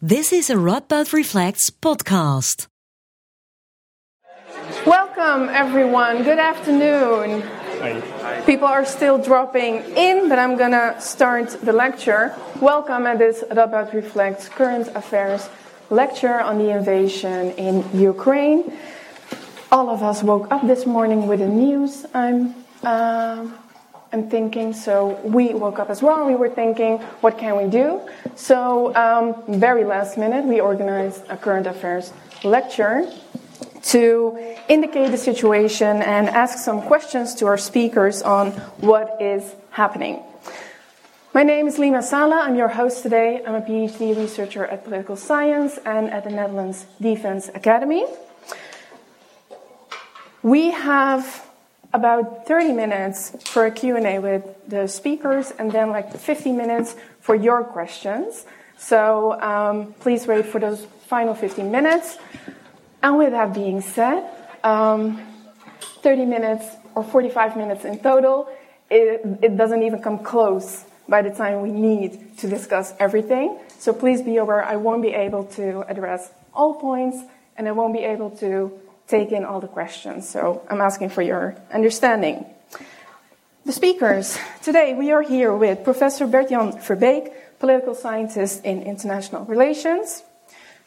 This is a Radboud Reflects podcast. Welcome, everyone. Good afternoon. Hi. People are still dropping in, but I'm going to start the lecture. Welcome at this Radboud Reflects Current Affairs lecture on the invasion in Ukraine. All of us woke up this morning with the news. I'm um, and thinking. So we woke up as well. We were thinking, what can we do? So um, very last minute, we organized a current affairs lecture to indicate the situation and ask some questions to our speakers on what is happening. My name is Lima Sala. I'm your host today. I'm a PhD researcher at political science and at the Netherlands Defense Academy. We have about 30 minutes for a Q&A with the speakers and then like 50 minutes for your questions. So um, please wait for those final 15 minutes. And with that being said, um, 30 minutes or 45 minutes in total, it, it doesn't even come close by the time we need to discuss everything. So please be aware I won't be able to address all points and I won't be able to take in all the questions. So I'm asking for your understanding. The speakers. Today we are here with Professor Bert-Jan Verbeek, political scientist in international relations.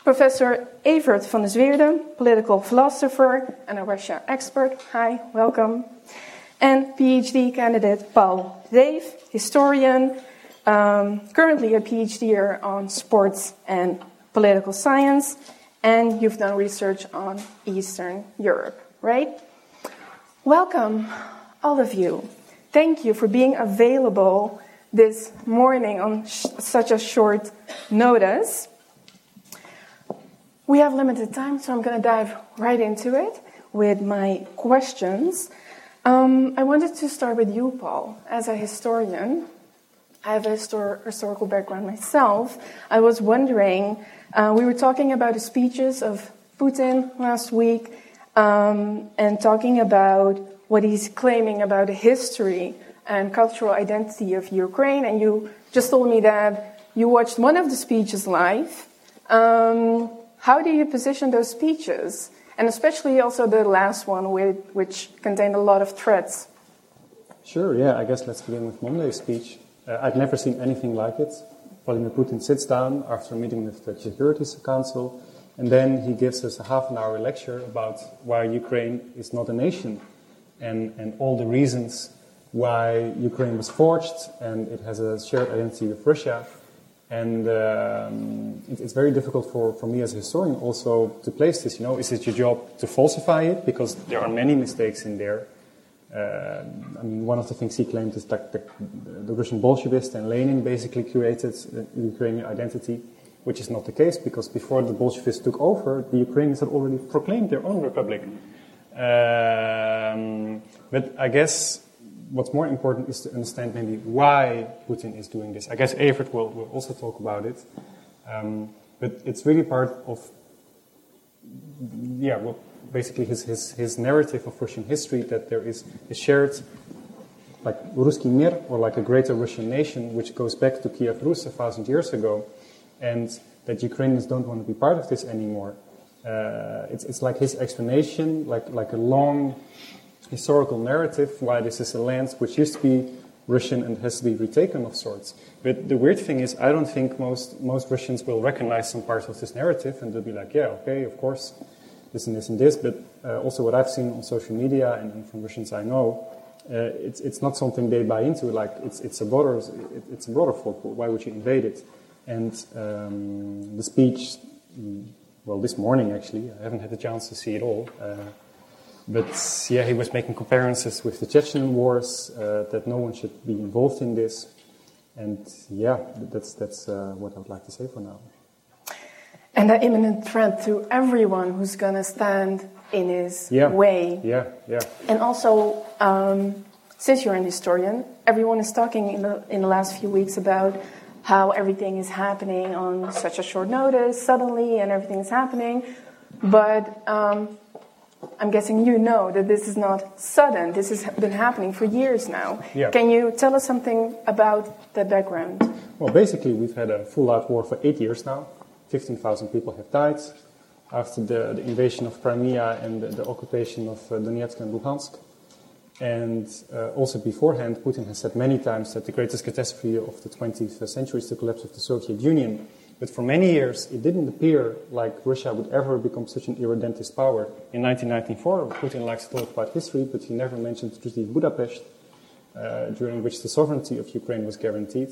Professor Evert van der Zweerde, political philosopher and a Russia expert. Hi, welcome. And PhD candidate Paul Dave, historian, um, currently a PhD on sports and political science and you've done research on Eastern Europe, right? Welcome, all of you. Thank you for being available this morning on sh- such a short notice. We have limited time, so I'm going to dive right into it with my questions. Um, I wanted to start with you, Paul. As a historian, I have a histor- historical background myself. I was wondering uh, we were talking about the speeches of Putin last week um, and talking about what he's claiming about the history and cultural identity of Ukraine. And you just told me that you watched one of the speeches live. Um, how do you position those speeches? And especially also the last one, which contained a lot of threats. Sure, yeah, I guess let's begin with Monday's speech. Uh, I've never seen anything like it. Vladimir Putin sits down after a meeting with the Security Council, and then he gives us a half an hour lecture about why Ukraine is not a nation and, and all the reasons why Ukraine was forged and it has a shared identity with Russia. And um, it, it's very difficult for, for me as a historian also to place this. You know, is it your job to falsify it? Because there are many mistakes in there. Uh, I mean, one of the things he claimed is that the, the Russian Bolshevists and Lenin basically created the Ukrainian identity, which is not the case because before the Bolsheviks took over, the Ukrainians had already proclaimed their own republic. Um, but I guess what's more important is to understand maybe why Putin is doing this. I guess Evert will, will also talk about it. Um, but it's really part of, yeah, what basically his, his, his narrative of Russian history that there is a shared, like Ruski Mir, or like a greater Russian nation, which goes back to Kiev Rus a thousand years ago, and that Ukrainians don't want to be part of this anymore. Uh, it's, it's like his explanation, like, like a long historical narrative why this is a land which used to be Russian and has to be retaken of sorts. But the weird thing is, I don't think most, most Russians will recognize some parts of this narrative and they'll be like, yeah, okay, of course, this and this and this, but uh, also what I've seen on social media and, and from Russians I know, uh, it's, it's not something they buy into. Like it's, it's a broader it, it's a broader fault. Why would you invade it? And um, the speech, mm, well, this morning actually, I haven't had the chance to see it all. Uh, but yeah, he was making comparisons with the Chechen wars, uh, that no one should be involved in this. And yeah, that's, that's uh, what I would like to say for now and an imminent threat to everyone who's going to stand in his yeah. way. Yeah, yeah. And also, um, since you're an historian, everyone is talking in the, in the last few weeks about how everything is happening on such a short notice, suddenly, and everything is happening. But um, I'm guessing you know that this is not sudden. This has been happening for years now. Yeah. Can you tell us something about the background? Well, basically, we've had a full out war for eight years now. 15,000 people have died after the, the invasion of Crimea and the, the occupation of uh, Donetsk and Luhansk. And uh, also beforehand, Putin has said many times that the greatest catastrophe of the 20th century is the collapse of the Soviet Union. But for many years, it didn't appear like Russia would ever become such an irredentist power. In 1994, Putin likes to talk about history, but he never mentioned the Treaty of Budapest, uh, during which the sovereignty of Ukraine was guaranteed.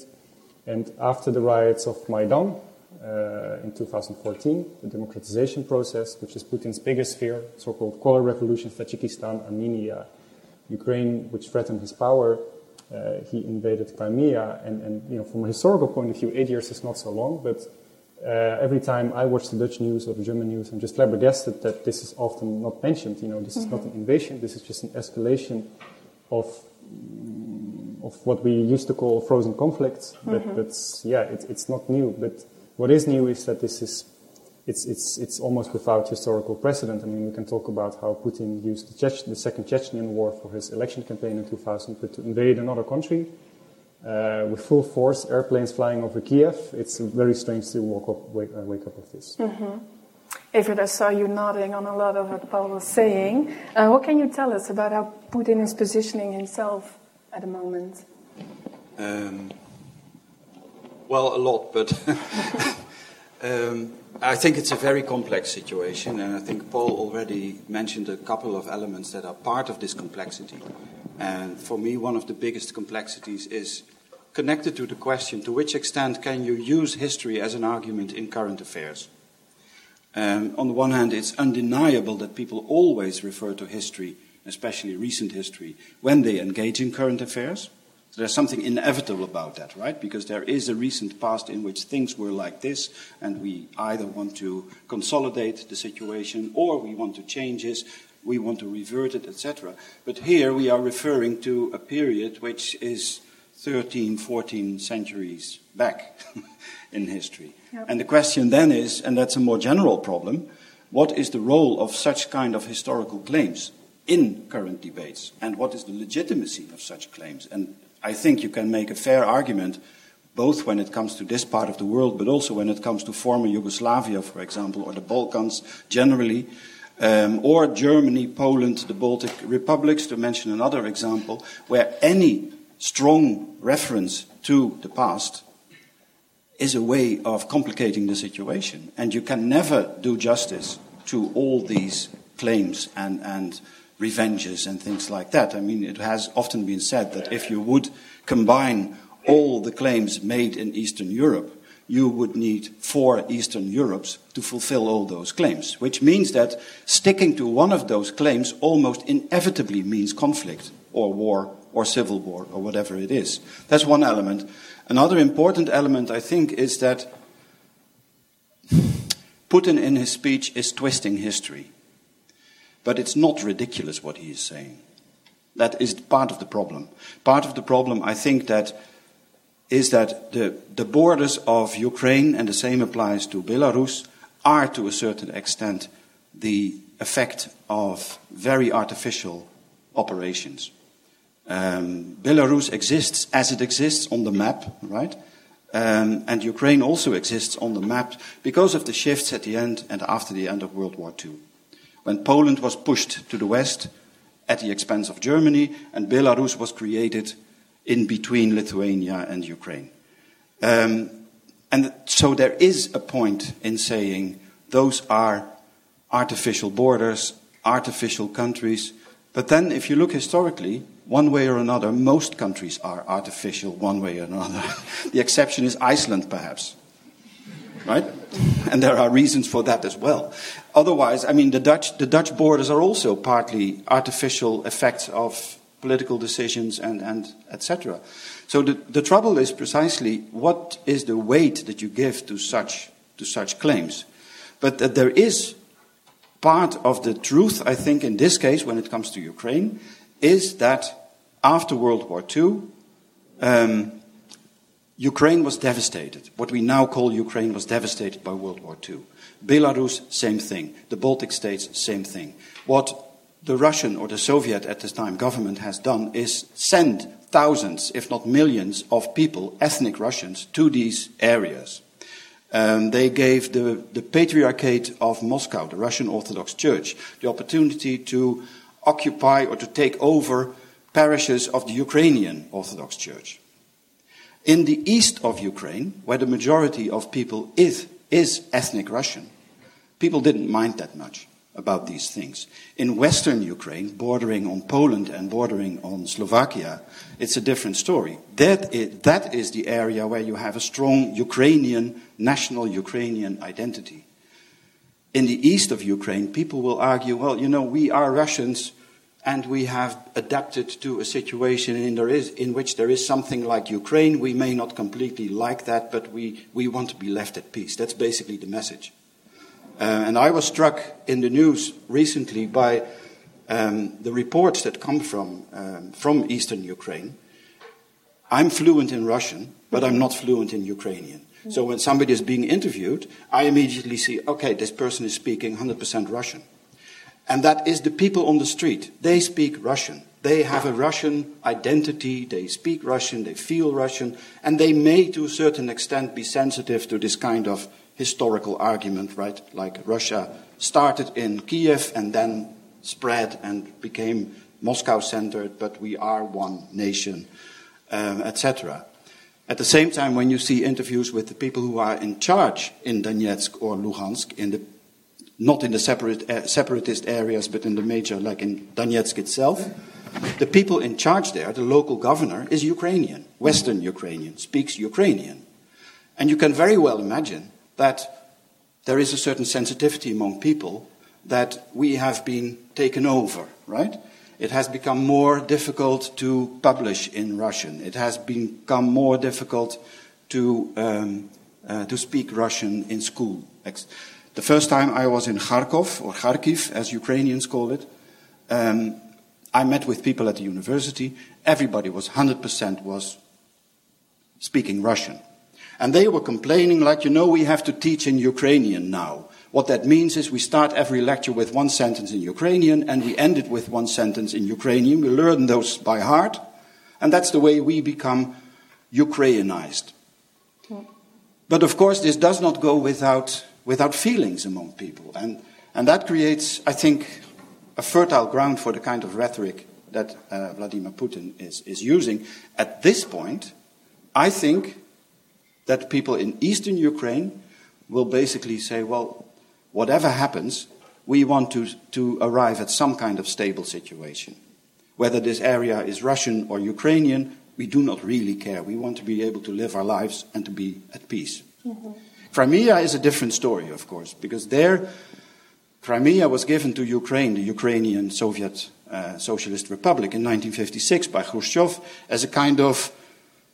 And after the riots of Maidan uh, in 2014, the democratization process, which is Putin's biggest fear, so-called color revolutions, Tajikistan, Armenia, Ukraine, which threatened his power, uh, he invaded Crimea. And, and, you know, from a historical point of view, eight years is not so long, but uh, every time I watch the Dutch news or the German news, I'm just flabbergasted that this is often not mentioned. You know, this mm-hmm. is not an invasion. This is just an escalation of of what we used to call frozen conflicts. But, mm-hmm. but yeah, it, it's not new. But what is new is that this is it's it's it's almost without historical precedent. I mean, we can talk about how Putin used the, Chech- the second Chechen war for his election campaign in 2000, but to invade another country uh, with full force, airplanes flying over Kiev. It's very strange to walk up, wake, uh, wake up with this. Mm-hmm. Evert, I saw you nodding on a lot of what Paul was saying. Uh, what can you tell us about how Putin is positioning himself at the moment? Um, well, a lot, but um, I think it's a very complex situation, and I think Paul already mentioned a couple of elements that are part of this complexity. And for me, one of the biggest complexities is connected to the question to which extent can you use history as an argument in current affairs? Um, on the one hand, it's undeniable that people always refer to history, especially recent history, when they engage in current affairs. So there's something inevitable about that, right? Because there is a recent past in which things were like this, and we either want to consolidate the situation or we want to change it, we want to revert it, etc. But here we are referring to a period which is 13, 14 centuries back in history. Yep. And the question then is, and that's a more general problem, what is the role of such kind of historical claims in current debates? And what is the legitimacy of such claims? And I think you can make a fair argument both when it comes to this part of the world, but also when it comes to former Yugoslavia, for example, or the Balkans generally, um, or Germany, Poland, the Baltic republics, to mention another example, where any strong reference to the past is a way of complicating the situation. And you can never do justice to all these claims and, and revenges and things like that. I mean, it has often been said that if you would combine all the claims made in Eastern Europe, you would need four Eastern Europes to fulfill all those claims, which means that sticking to one of those claims almost inevitably means conflict or war or civil war or whatever it is. That's one element. Another important element, I think, is that Putin in his speech is twisting history. But it's not ridiculous what he is saying. That is part of the problem. Part of the problem, I think, that is that the, the borders of Ukraine, and the same applies to Belarus, are to a certain extent the effect of very artificial operations. Um, Belarus exists as it exists on the map, right? Um, and Ukraine also exists on the map because of the shifts at the end and after the end of World War II. When Poland was pushed to the west at the expense of Germany, and Belarus was created in between Lithuania and Ukraine. Um, and so there is a point in saying those are artificial borders, artificial countries. But then, if you look historically, one way or another, most countries are artificial one way or another. the exception is Iceland, perhaps. Right? And there are reasons for that as well. Otherwise, I mean, the Dutch, the Dutch borders are also partly artificial effects of political decisions and, and etc. So the, the trouble is precisely what is the weight that you give to such, to such claims. But that there is part of the truth, I think, in this case, when it comes to Ukraine, is that after World War II, um, Ukraine was devastated. What we now call Ukraine was devastated by World War II. Belarus, same thing. The Baltic states, same thing. What the Russian or the Soviet at this time government has done is send thousands, if not millions, of people, ethnic Russians, to these areas. Um, they gave the, the Patriarchate of Moscow, the Russian Orthodox Church, the opportunity to occupy or to take over parishes of the Ukrainian Orthodox Church. In the east of Ukraine, where the majority of people is, is ethnic Russian, people didn't mind that much about these things. In western Ukraine, bordering on Poland and bordering on Slovakia, it's a different story. That is, that is the area where you have a strong Ukrainian, national Ukrainian identity. In the east of Ukraine, people will argue, well, you know, we are Russians and we have adapted to a situation in, there is, in which there is something like Ukraine. We may not completely like that, but we, we want to be left at peace. That's basically the message. Uh, and I was struck in the news recently by um, the reports that come from, um, from eastern Ukraine. I'm fluent in Russian, but I'm not fluent in Ukrainian. So when somebody is being interviewed, I immediately see, okay, this person is speaking 100% Russian. And that is the people on the street. They speak Russian. They have a Russian identity. They speak Russian. They feel Russian. And they may, to a certain extent, be sensitive to this kind of historical argument, right? Like Russia started in Kiev and then spread and became Moscow centered, but we are one nation, um, etc. At the same time, when you see interviews with the people who are in charge in Donetsk or Luhansk, in the not in the separate, uh, separatist areas, but in the major, like in Donetsk itself. The people in charge there, the local governor, is Ukrainian, Western Ukrainian, speaks Ukrainian. And you can very well imagine that there is a certain sensitivity among people that we have been taken over, right? It has become more difficult to publish in Russian. It has become more difficult to, um, uh, to speak Russian in school. The first time I was in Kharkov, or Kharkiv, as Ukrainians call it, um, I met with people at the university. Everybody was 100% was speaking Russian. And they were complaining, like, you know, we have to teach in Ukrainian now. What that means is we start every lecture with one sentence in Ukrainian and we end it with one sentence in Ukrainian. We learn those by heart. And that's the way we become Ukrainized. But of course, this does not go without without feelings among people. And, and that creates, I think, a fertile ground for the kind of rhetoric that uh, Vladimir Putin is, is using. At this point, I think that people in eastern Ukraine will basically say, well, whatever happens, we want to, to arrive at some kind of stable situation. Whether this area is Russian or Ukrainian, we do not really care. We want to be able to live our lives and to be at peace. Mm-hmm. Crimea is a different story, of course, because there, Crimea was given to Ukraine, the Ukrainian Soviet uh, Socialist Republic, in 1956 by Khrushchev as a kind of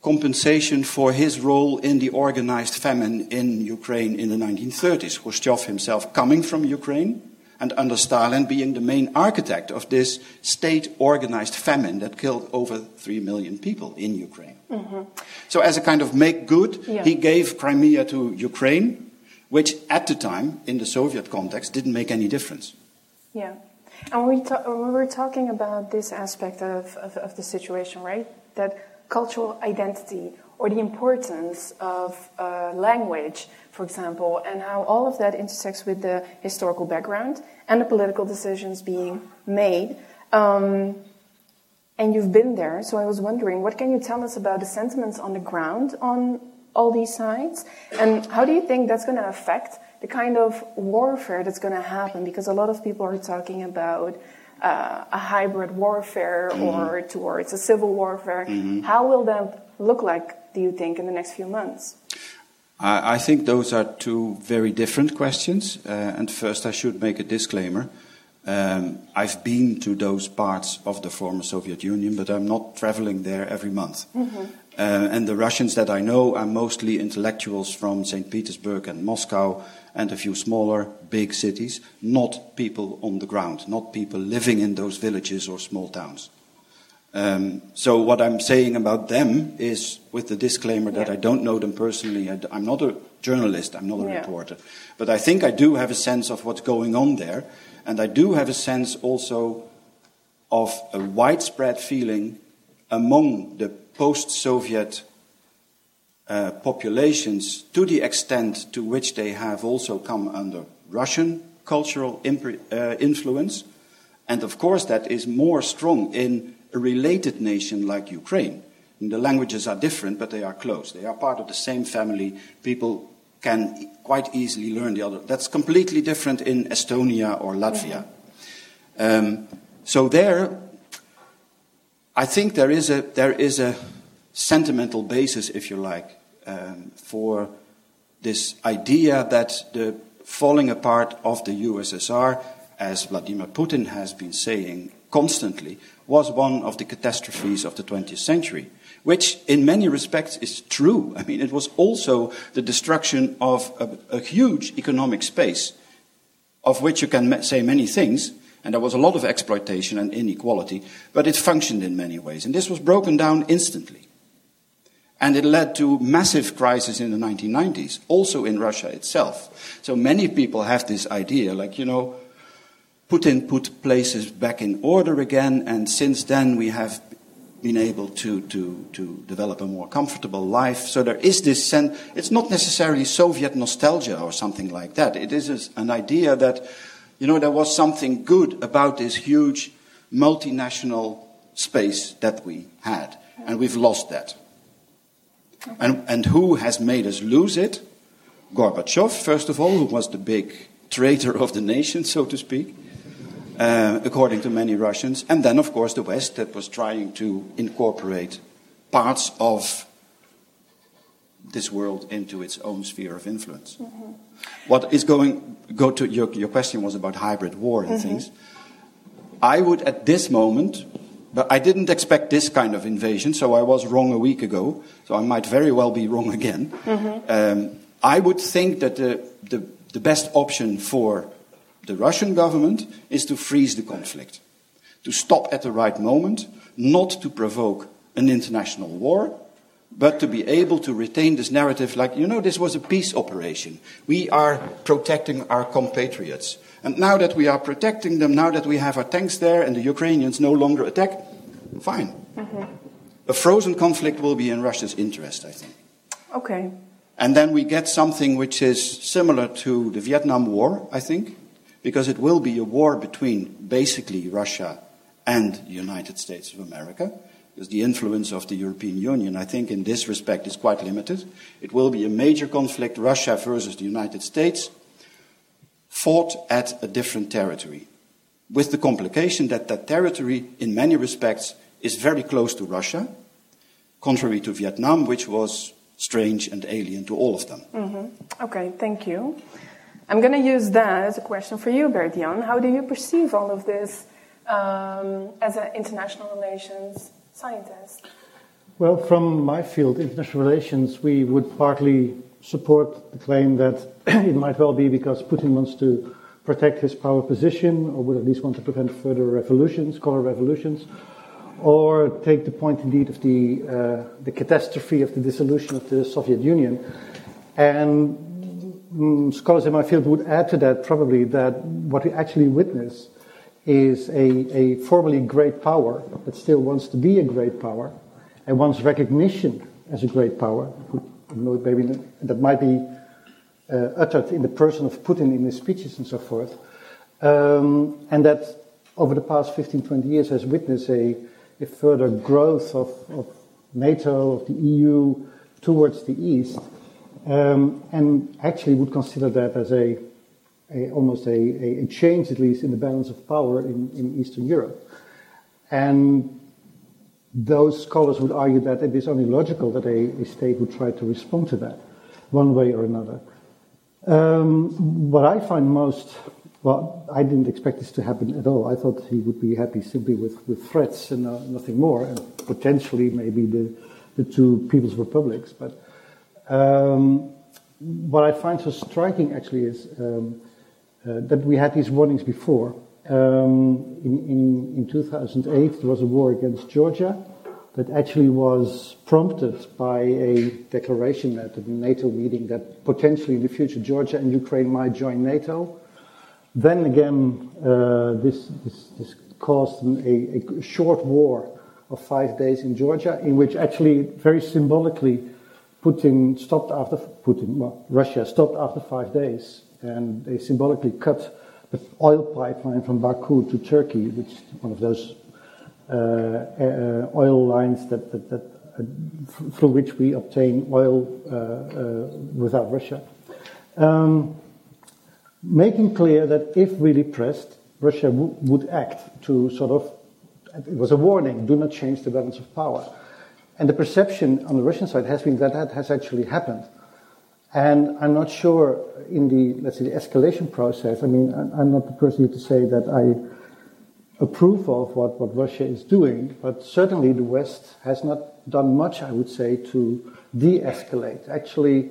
compensation for his role in the organized famine in Ukraine in the 1930s. Khrushchev himself coming from Ukraine and under Stalin being the main architect of this state organized famine that killed over 3 million people in Ukraine. Mm-hmm. So, as a kind of make good, yeah. he gave Crimea to Ukraine, which at the time, in the Soviet context, didn't make any difference. Yeah. And we, ta- we were talking about this aspect of, of, of the situation, right? That cultural identity or the importance of uh, language, for example, and how all of that intersects with the historical background and the political decisions being made. Um, and you've been there, so I was wondering, what can you tell us about the sentiments on the ground on all these sides? And how do you think that's going to affect the kind of warfare that's going to happen? Because a lot of people are talking about uh, a hybrid warfare mm-hmm. or towards a civil warfare. Mm-hmm. How will that look like do you think, in the next few months? I, think those are two very different questions. Uh, and first, I should make a disclaimer. Um, I've been to those parts of the former Soviet Union, but I'm not traveling there every month. Mm-hmm. Uh, and the Russians that I know are mostly intellectuals from St. Petersburg and Moscow and a few smaller, big cities, not people on the ground, not people living in those villages or small towns. Um, so what I'm saying about them is with the disclaimer that yeah. I don't know them personally. I, am not a journalist. I'm not a yeah. reporter, but I think I do have a sense of what's going on there, and I do have a sense also of a widespread feeling among the post-Soviet uh, populations to the extent to which they have also come under Russian cultural uh, influence. And of course, that is more strong in a related nation like Ukraine. And the languages are different, but they are close. They are part of the same family. People can quite easily learn the other. That's completely different in Estonia or Latvia. Um, so there, I think there is a there is a sentimental basis, if you like, um, for this idea that the falling apart of the USSR, as Vladimir Putin has been saying constantly, was one of the catastrophes of the 20th century, which in many respects is true. I mean, it was also the destruction of a, a huge economic space, of which you can say many things, and there was a lot of exploitation and inequality, but it functioned in many ways. And this was broken down instantly. And it led to massive crisis in the 1990s, also in Russia itself. So many people have this idea, like, you know, Putin put places back in order again, and since then we have been able to, to, to develop a more comfortable life. So there is this sense, it's not necessarily Soviet nostalgia or something like that. It is an idea that, you know, there was something good about this huge multinational space that we had, and we've lost that. And, and who has made us lose it? Gorbachev, first of all, who was the big traitor of the nation, so to speak, uh, according to many Russians. And then, of course, the West that was trying to incorporate parts of this world into its own sphere of influence. Mm-hmm. What is going, go to your, your question was about hybrid war and mm-hmm. things. I would, at this moment, but I didn't expect this kind of invasion, so I was wrong a week ago, so I might very well be wrong again. Mm-hmm. Um, I would think that the, the, the best option for the Russian government is to freeze the conflict, to stop at the right moment, not to provoke an international war, but to be able to retain this narrative like, you know, this was a peace operation. We are protecting our compatriots. And now that we are protecting them, now that we have our tanks there and the Ukrainians no longer attack, fine. Mm-hmm. A frozen conflict will be in Russia's interest, I think. Okay. And then we get something which is similar to the Vietnam War, I think, because it will be a war between basically Russia and the United States of America. Because the influence of the European Union, I think, in this respect is quite limited. It will be a major conflict, Russia versus the United States fought at a different territory, with the complication that that territory, in many respects, is very close to Russia, contrary to Vietnam, which was strange and alien to all of them. Mm-hmm. Okay, thank you. I'm going to use that as a question for you, Bert-Jan. How do you perceive all of this um, as an international relations scientist? Well, from my field, international relations, we would partly support the claim that it might well be because Putin wants to protect his power position, or would at least want to prevent further revolutions, color revolutions, or take the point indeed of the uh, the catastrophe of the dissolution of the Soviet Union. And scholars in my field would add to that probably that what we actually witness is a, a formerly great power that still wants to be a great power and wants recognition as a great power maybe that might be uh, uttered in the person of Putin in his speeches and so forth, um, and that over the past 15, 20 years has witnessed a, a further growth of, of, NATO, of the EU towards the East, um, and actually would consider that as a, a almost a, a, change, at least, in the balance of power in, in Eastern Europe. And those scholars would argue that it is only logical that a, a state would try to respond to that one way or another. Um, what I find most, well, I didn't expect this to happen at all. I thought he would be happy simply with, with threats and uh, nothing more, and potentially maybe the, the two People's Republics. But um, what I find so striking actually is um, uh, that we had these warnings before. Um, in, in, in 2008, there was a war against Georgia that actually was prompted by a declaration at the NATO meeting that potentially in the future Georgia and Ukraine might join NATO. Then again, uh, this, this, this, caused a, a, short war of five days in Georgia, in which actually very symbolically Putin stopped after Putin, well, Russia stopped after five days, and they symbolically cut the oil pipeline from Baku to Turkey, which is one of those uh, uh, oil lines that, that, that uh, through which we obtain oil uh, uh, without Russia. Um, making clear that if really pressed, Russia would act to sort of, it was a warning, do not change the balance of power. And the perception on the Russian side has been that that has actually happened. And I'm not sure in the, let's say, the escalation process, I mean, I'm not the person to say that I approve of what, what Russia is doing, but certainly the West has not done much, I would say, to de escalate. Actually,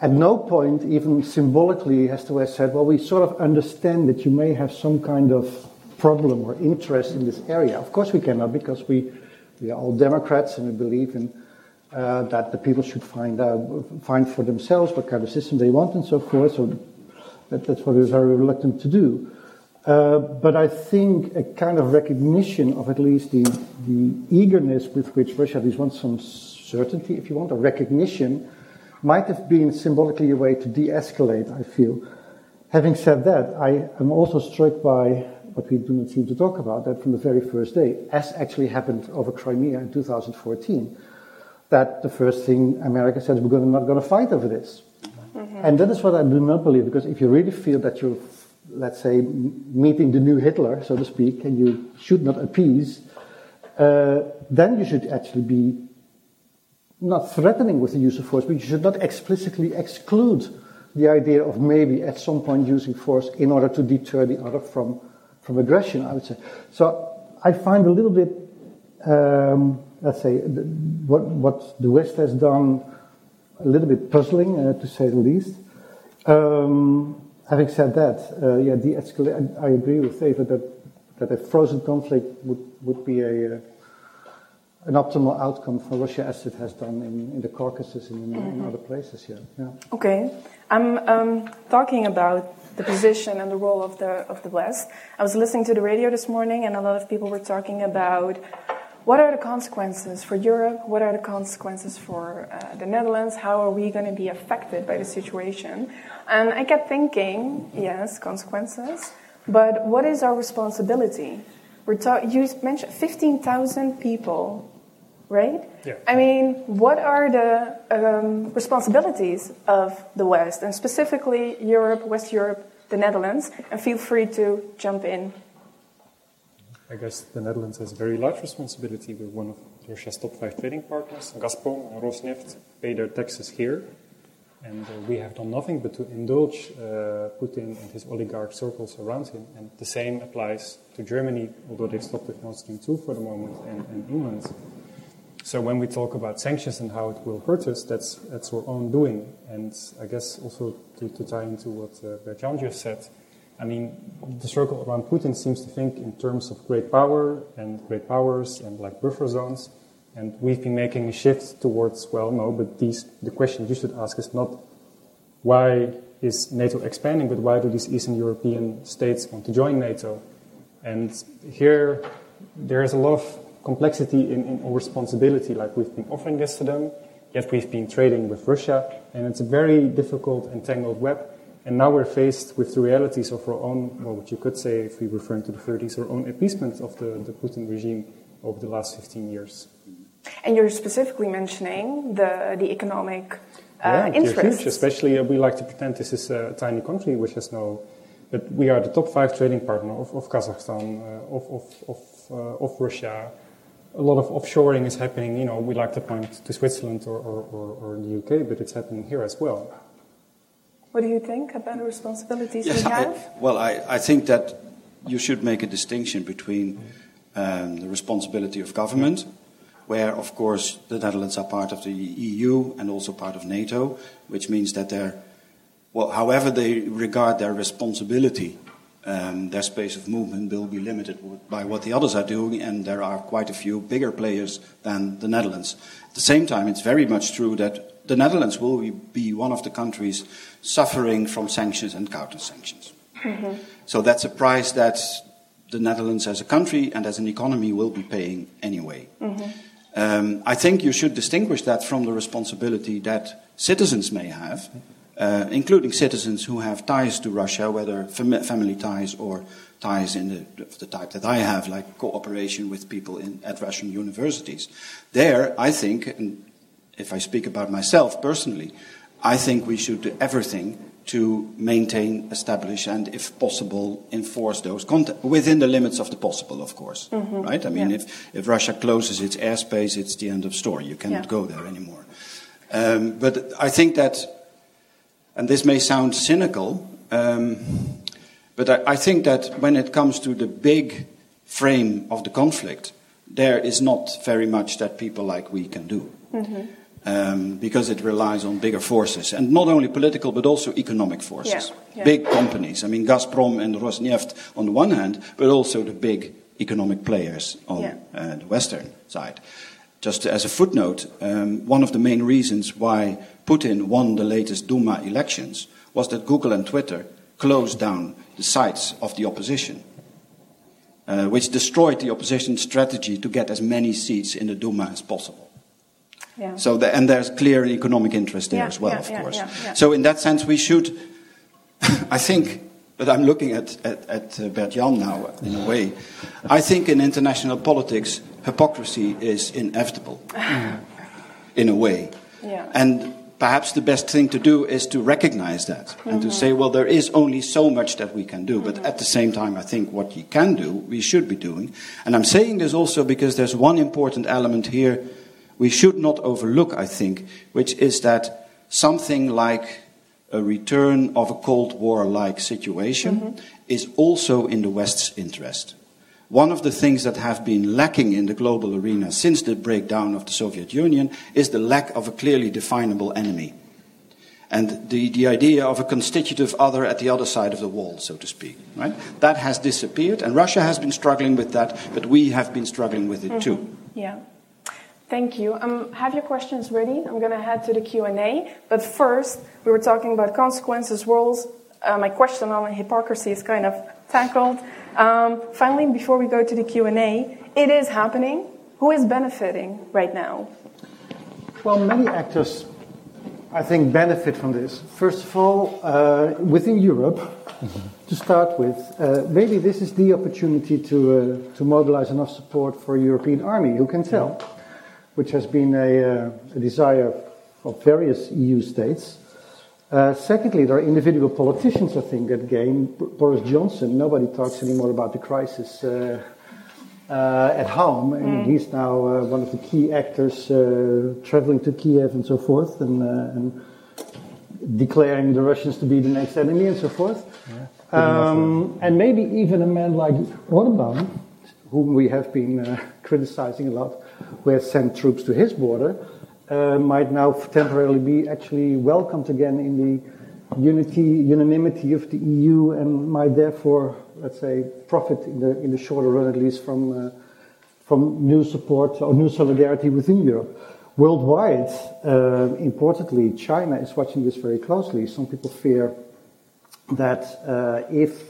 at no point, even symbolically, has the West said, well, we sort of understand that you may have some kind of problem or interest in this area. Of course, we cannot because we, we are all Democrats and we believe in uh, that the people should find out, find for themselves what kind of system they want and so forth. So that, that's what we're very reluctant to do. Uh, but I think a kind of recognition of at least the, the eagerness with which Russia at least wants some certainty, if you want, a recognition, might have been symbolically a way to de escalate, I feel. Having said that, I am also struck by what we do not seem to talk about, that from the very first day, as actually happened over Crimea in 2014, that the first thing America said is we're not going to fight over this. Mm-hmm. And that is what I do not believe, because if you really feel that you're let's say, meeting the new Hitler, so to speak, and you should not appease, uh, then you should actually be not threatening with the use of force, but you should not explicitly exclude the idea of maybe at some point using force in order to deter the other from, from aggression, I would say. So I find a little bit, um, let's say, what, what the West has done a little bit puzzling, uh, to say the least. Um, Having said that, uh, yeah, de-escalate. I, I, agree with David that that a frozen conflict would would be a uh, an optimal outcome for Russia as it has done in, in the Caucasus and in, mm-hmm. in other places. Yeah. yeah. Okay, I'm um, talking about the position and the role of the of the West. I was listening to the radio this morning, and a lot of people were talking about what are the consequences for Europe? What are the consequences for uh, the Netherlands? How are we going to be affected by the situation? And I kept thinking, yes, consequences, but what is our responsibility? We're ta- you mentioned 15,000 people, right? Yeah. I mean, what are the um, responsibilities of the West, and specifically Europe, West Europe, the Netherlands? And feel free to jump in I guess the Netherlands has a very large responsibility. We're one of Russia's top five trading partners. Gazprom and Rosneft pay their taxes here. And uh, we have done nothing but to indulge uh, Putin and his oligarch circles around him. And the same applies to Germany, although they've stopped with Nord Stream 2 for the moment, and, and England. So when we talk about sanctions and how it will hurt us, that's, that's our own doing. And I guess also to, to tie into what uh, Bert-Jan just said, I mean, the circle around Putin seems to think in terms of great power and great powers and like buffer zones. And we've been making a shift towards, well, no, but these, the question you should ask is not why is NATO expanding, but why do these Eastern European states want to join NATO? And here, there is a lot of complexity in, in responsibility, like we've been offering this to them, yet we've been trading with Russia, and it's a very difficult and tangled web. And now we're faced with the realities of our own, well, what you could say, if we refer to the 30s, our own appeasement of the, the Putin regime over the last 15 years. And you're specifically mentioning the, the economic uh, yeah, interests. Huge, especially uh, we like to pretend this is a tiny country which has no, but we are the top five trading partner of, of Kazakhstan, uh, of, of, of, uh, of Russia. A lot of offshoring is happening. You know, we like to point to Switzerland or, or, or, or the UK, but it's happening here as well. What do you think about the responsibilities yes, we have? I, well, I, I think that you should make a distinction between um, the responsibility of government, where, of course, the Netherlands are part of the EU and also part of NATO, which means that they're, well, however they regard their responsibility, um, their space of movement will be limited by what the others are doing, and there are quite a few bigger players than the Netherlands. At the same time, it's very much true that the Netherlands will be one of the countries suffering from sanctions and counter sanctions. Mm-hmm. So that's a price that the Netherlands as a country and as an economy will be paying anyway. Mm-hmm. Um, I think you should distinguish that from the responsibility that citizens may have, uh, including citizens who have ties to Russia, whether fam- family ties or ties in the, the, type that I have, like cooperation with people in, at Russian universities. There, I think, and if I speak about myself personally, I think we should do everything to maintain, establish, and if possible, enforce those contacts within the limits of the possible, of course. Mm-hmm. Right? I mean, yeah. if, if Russia closes its airspace, it's the end of story. You cannot yeah. go there anymore. Um, but I think that, and this may sound cynical, um, but I, I think that when it comes to the big frame of the conflict, there is not very much that people like we can do. Mm-hmm um, because it relies on bigger forces, and not only political but also economic forces. Yeah, yeah. Big companies. I mean, Gazprom and Rosneft on the one hand, but also the big economic players on yeah. uh, the western side. Just as a footnote, um, one of the main reasons why Putin won the latest Duma elections was that Google and Twitter closed down the sites of the opposition. Uh, which destroyed the opposition's strategy to get as many seats in the Duma as possible. Yeah. So the, and there's clear economic interest there yeah, as well, yeah, of course. So in that sense, we should, I think, but I'm looking at, at, at uh, Bert Jan now in a way. I think in international politics, hypocrisy is inevitable, in a way. And perhaps the best thing to do is to recognize that mm-hmm. and to mm-hmm. say, well, there is only so much that we can do. But at the same time, I think what you can do, we should be doing. And I'm saying this also because there's one important element here we should not overlook, I think, which is that something like a return of a Cold War like situation mm-hmm. is also in the West's interest. One of the things that have been lacking in the global arena since the breakdown of the Soviet Union is the lack of a clearly definable enemy. And the, the idea of a constitutive other at the other side of the wall, so to speak. Right? That has disappeared, and Russia has been struggling with that, but we have been struggling with it mm-hmm. too. Yeah. Thank you. Um, have your questions ready? I'm going to head to the Q&A. But first, we were talking about consequences, roles. Uh, my question on hypocrisy is kind of tackled. Um, finally, before we go to the Q&A, it is happening. Who is benefiting right now? Well, many actors, I think, benefit from this. First of all, uh, within Europe, mm-hmm. to start with, uh, maybe this is the opportunity to, uh, to mobilize enough support for a European army. Who can tell? Mm-hmm which has been a, uh, a desire of various EU states. Uh, secondly, there are individual politicians, I think, that gain. Boris Johnson, nobody talks anymore about the crisis uh, uh, at home, and mm. he's now uh, one of the key actors uh, traveling to Kiev and so forth, and, and, declaring the Russians to be the next enemy and so forth. Yeah, um, and maybe even a man like Orban, whom we have been criticizing a lot, who has sent troops to his border, uh, might now temporarily be actually welcomed again in the unity, unanimity of the EU, and might therefore, let's say, profit in the in the shorter run at least from uh, from new support or new solidarity within Europe. Worldwide, uh, importantly, China is watching this very closely. Some people fear that uh, if,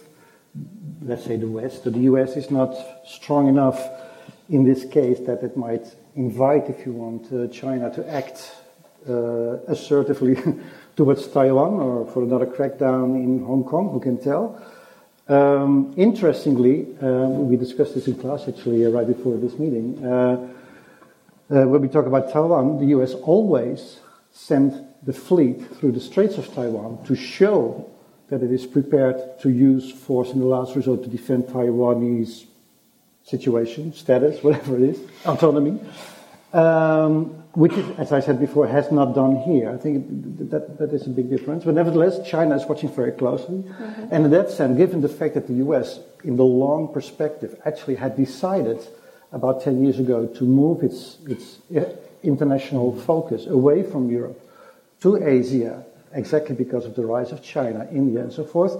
let's say, the West or the US is not strong enough in this case that it might invite, if you want, uh, China to act uh, assertively towards Taiwan or for another crackdown in Hong Kong, who can tell? Um, interestingly, um, we discussed this in class actually uh, right before this meeting. Uh, uh, when we talk about Taiwan, the US always sent the fleet through the Straits of Taiwan to show that it is prepared to use force in the last resort to defend Taiwanese situation, status, whatever it is, autonomy, um, which, is, as I said before, has not done here. I think that, that is a big difference. But nevertheless, China is watching very closely. Mm-hmm. And in that sense, given the fact that the US, in the long perspective, actually had decided about 10 years ago to move its, its international focus away from Europe to Asia, exactly because of the rise of China, India, and so forth,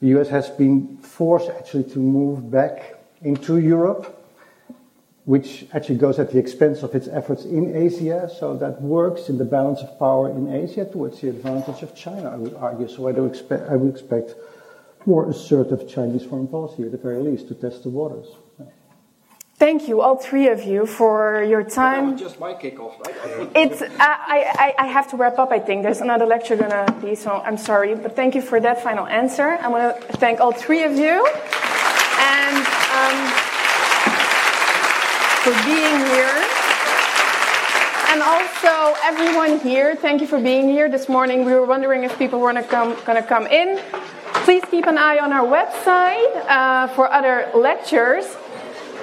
the US has been forced actually to move back into Europe, which actually goes at the expense of its efforts in Asia. So that works in the balance of power in Asia towards the advantage of China, I would argue. So I, do expect, I would expect more assertive Chinese foreign policy, at the very least, to test the waters. Thank you, all three of you, for your time. just my kickoff, right? It's, I, I, I have to wrap up, I think. There's another lecture going to be, so I'm sorry. But thank you for that final answer. I want to thank all three of you and um, for being here. And also, everyone here, thank you for being here this morning. We were wondering if people were going to come, in. Please keep an eye on our website uh, for other lectures.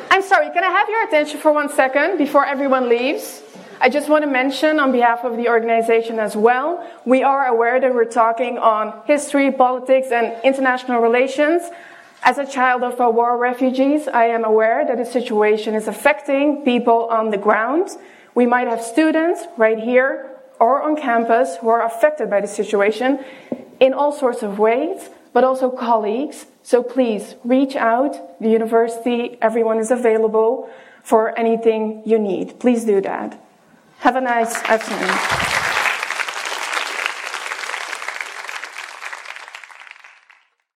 I'm sorry, can I have your attention for one second before everyone leaves? I just want to mention on behalf of the organization as well, we are aware that we're talking on history, politics, and international relations. As a child of war refugees, I am aware that the situation is affecting people on the ground. We might have students right here or on campus who are affected by the situation in all sorts of ways, but also colleagues so please reach out. The university, everyone is available for anything you need. Please do that. Have a nice afternoon.